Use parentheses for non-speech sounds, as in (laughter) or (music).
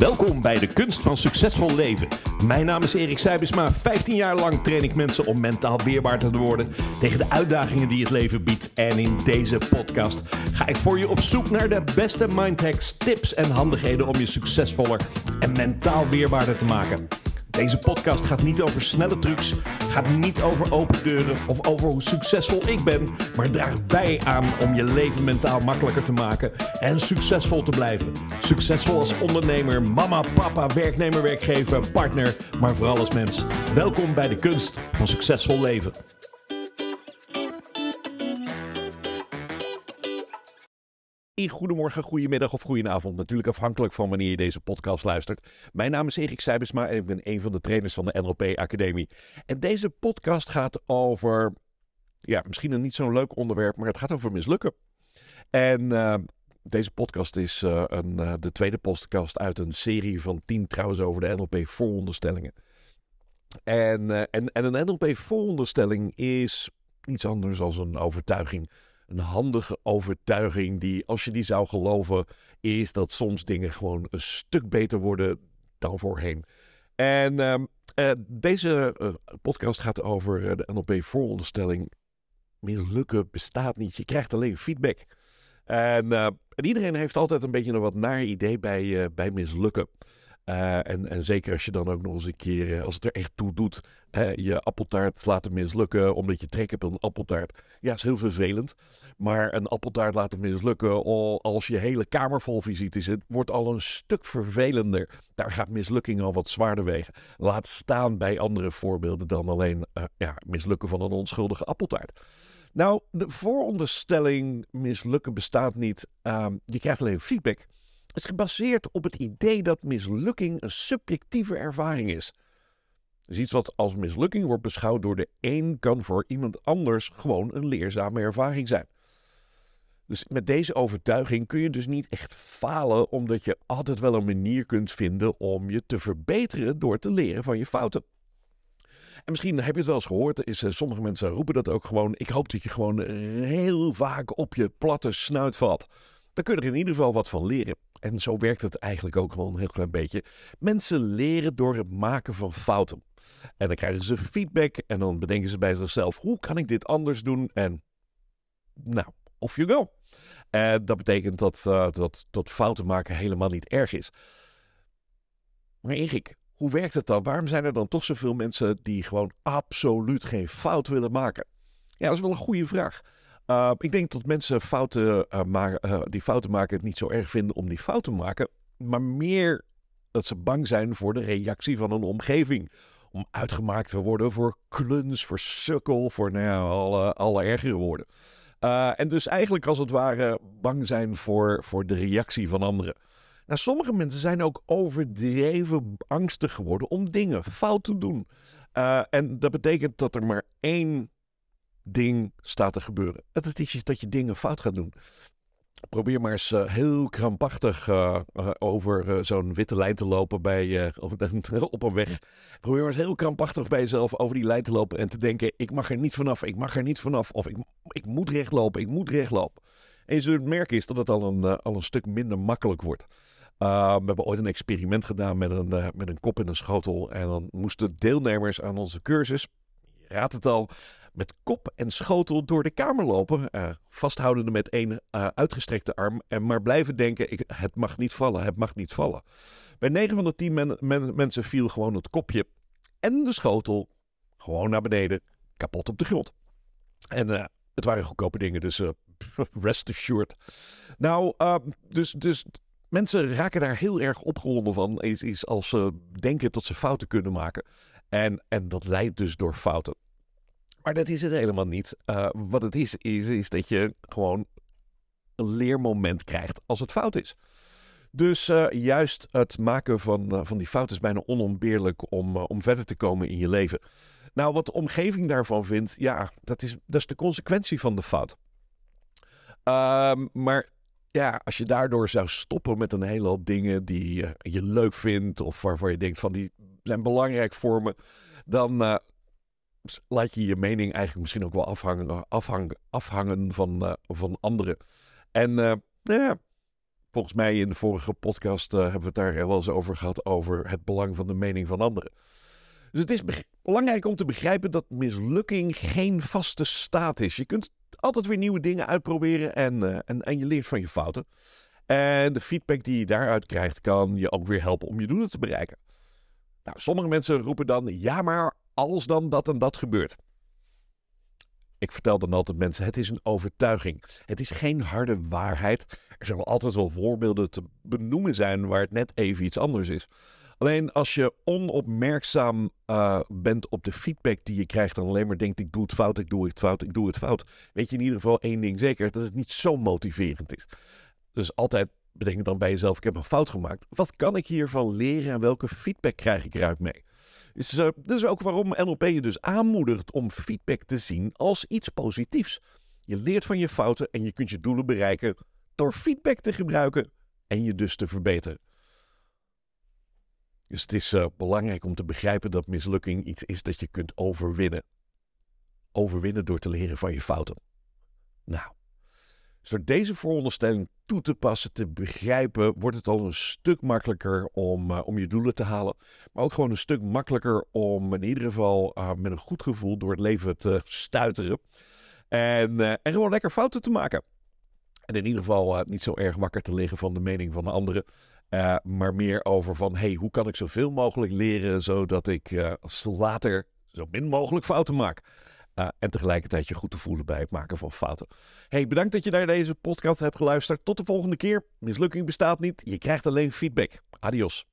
Welkom bij de Kunst van Succesvol Leven. Mijn naam is Erik Seibesma. 15 jaar lang train ik mensen om mentaal weerbaar te worden tegen de uitdagingen die het leven biedt. En in deze podcast ga ik voor je op zoek naar de beste mindhacks, tips en handigheden om je succesvoller en mentaal weerbaarder te maken. Deze podcast gaat niet over snelle trucs, gaat niet over open deuren of over hoe succesvol ik ben, maar draagt bij aan om je leven mentaal makkelijker te maken en succesvol te blijven. Succesvol als ondernemer, mama, papa, werknemer, werkgever, partner, maar vooral als mens. Welkom bij de kunst van succesvol leven. Goedemorgen, goedemiddag of goedenavond. Natuurlijk afhankelijk van wanneer je deze podcast luistert. Mijn naam is Erik Seibesma en ik ben een van de trainers van de NLP Academie. En deze podcast gaat over, ja, misschien een niet zo'n leuk onderwerp, maar het gaat over mislukken. En uh, deze podcast is uh, een, uh, de tweede podcast uit een serie van tien trouwens over de NLP vooronderstellingen. En, en, en een NLP vooronderstelling is niets anders dan een overtuiging een handige overtuiging die, als je die zou geloven, is dat soms dingen gewoon een stuk beter worden dan voorheen. En uh, uh, deze uh, podcast gaat over eh, de NLP-vooronderstelling. Mislukken bestaat niet. Je krijgt alleen feedback. En, en, iedereen heeft altijd een beetje een wat naar idee bij, bij mislukken. Uh, en, en, zeker als je dan ook nog eens een keer, als het er echt toe doet, je appeltaart laten mislukken omdat je trek hebt op een appeltaart. Ja, is heel vervelend. Maar een appeltaart laten mislukken als je hele kamer vol visite zit, wordt al een stuk vervelender. Daar gaat mislukking al wat zwaarder wegen. Laat staan bij andere voorbeelden dan alleen uh, ja, mislukken van een onschuldige appeltaart. Nou, de vooronderstelling mislukken bestaat niet. Ehm, je krijgt alleen feedback is gebaseerd op het idee dat mislukking een subjectieve ervaring is. Dus iets wat als mislukking wordt beschouwd door de een kan voor iemand anders gewoon een leerzame ervaring zijn. Dus met deze overtuiging kun je dus niet echt falen, omdat je altijd wel een manier kunt vinden om je te verbeteren door te leren van je fouten. En misschien heb je het wel eens gehoord, uh, sommige mensen roepen dat ook gewoon. Ik hoop dat je gewoon heel vaak op je platte snuit valt. Dan kun je er in ieder geval wat van leren. En zo werkt het eigenlijk ook wel een heel klein beetje. Mensen leren door het maken van fouten. En dan krijgen ze feedback en dan bedenken ze bij zichzelf: hoe kan ik dit anders doen? En nou, off you go. En dat betekent dat, uh, dat, dat fouten maken helemaal niet erg is. Maar Erik, hoe werkt het dan? Waarom zijn er dan toch zoveel mensen die gewoon absoluut geen fout willen maken? Ja, dat is wel een goede vraag. Uh, ik denk dat mensen fouten, maken, uh, die fouten maken het niet zo erg vinden om die fouten te maken. Maar meer dat ze bang zijn voor de reactie van een omgeving. Om uitgemaakt te worden voor kluns, voor sukkel, voor nou alle, alle ergere woorden. en dus eigenlijk als het ware bang zijn voor, voor de reactie van anderen. Nou, sommige mensen zijn ook overdreven angstig geworden om dingen fout te doen. en dat betekent dat er maar één ding staat te gebeuren. Het is dat je dingen fout gaat doen. Probeer maar eens uh, heel krampachtig uh, uh, over zo'n witte lijn te lopen bij, (laughs) op een weg. Probeer maar eens heel krampachtig bij jezelf over die lijn te lopen en te denken: ik mag er niet vanaf, ik mag er niet vanaf. Of ik, ik moet rechtlopen, ik moet rechtlopen. En je zult merken is dat het al een, al een stuk minder makkelijk wordt. we hebben ooit een experiment gedaan met een, met een kop in een schotel. En dan moesten deelnemers aan onze cursus, je raadt het al, met kop en schotel door de kamer lopen. Uh, vasthoudende met één uh, uitgestrekte arm. En maar blijven denken, ik, het mag niet vallen, het mag niet vallen. Bij 9 van de 10 men, men, mensen viel gewoon het kopje en de schotel gewoon naar beneden, kapot op de grond. En uh, het waren goedkope dingen, dus (laughs) rest assured. Nou, dus, dus mensen raken daar heel erg opgewonden van. Is, is als ze denken dat ze fouten kunnen maken. En, en dat leidt dus door fouten. Maar dat is het helemaal niet. Uh, wat het is, is, is dat je gewoon een leermoment krijgt als het fout is. Dus uh, juist het maken van, uh, van die fout is bijna onontbeerlijk om, om verder te komen in je leven. Nou, wat de omgeving daarvan vindt, ja, dat is, dat is de consequentie van de fout. Uh, maar ja, als je daardoor zou stoppen met een hele hoop dingen die je leuk vindt of waarvan je denkt van die zijn belangrijk voor me, dan, laat je je mening eigenlijk misschien ook wel afhangen, afhangen, afhangen van, uh, van anderen. En uh, nou ja, volgens mij in de vorige podcast hebben we het daar wel eens over gehad, over het belang van de mening van anderen. Dus het is belangrijk om te begrijpen dat mislukking geen vaste staat is. Je kunt altijd weer nieuwe dingen uitproberen en, en, en je leert van je fouten. En de feedback die je daaruit krijgt, kan je ook weer helpen om je doelen te bereiken. Nou, sommige mensen roepen dan: ja, maar als dan dat en dat gebeurt. Ik vertel dan altijd mensen: het is een overtuiging. Het is geen harde waarheid. Er zullen altijd wel voorbeelden te benoemen zijn waar het net even iets anders is. Alleen als je onopmerkzaam uh, bent op de feedback die je krijgt en alleen maar denkt: ik doe het fout, ik doe het fout, ik doe het fout. Weet je in ieder geval één ding zeker: dat het niet zo motiverend is. Dus altijd bedenk dan bij jezelf: ik heb een fout gemaakt. Wat kan ik hiervan leren en welke feedback krijg ik eruit mee? Dus uh, is ook waarom NLP je dus aanmoedigt om feedback te zien als iets positiefs. Je leert van je fouten en je kunt je doelen bereiken door feedback te gebruiken en je dus te verbeteren. Dus het is uh, belangrijk om te begrijpen dat mislukking iets is dat je kunt overwinnen. Overwinnen door te leren van je fouten. Nou, dus door deze vooronderstelling toe te passen, te begrijpen, wordt het al een stuk makkelijker om, uh, om je doelen te halen. Maar ook gewoon een stuk makkelijker om in ieder geval uh, met een goed gevoel door het leven te stuiteren. En, uh, en gewoon lekker fouten te maken. En in ieder geval niet zo erg wakker te liggen van de mening van de anderen. maar meer over van, hey, hoe kan ik zoveel mogelijk leren zodat ik later zo min mogelijk fouten maak. En tegelijkertijd je goed te voelen bij het maken van fouten. Hey, bedankt dat je naar deze podcast hebt geluisterd. Tot de volgende keer. Mislukking bestaat niet. Je krijgt alleen feedback. Adios.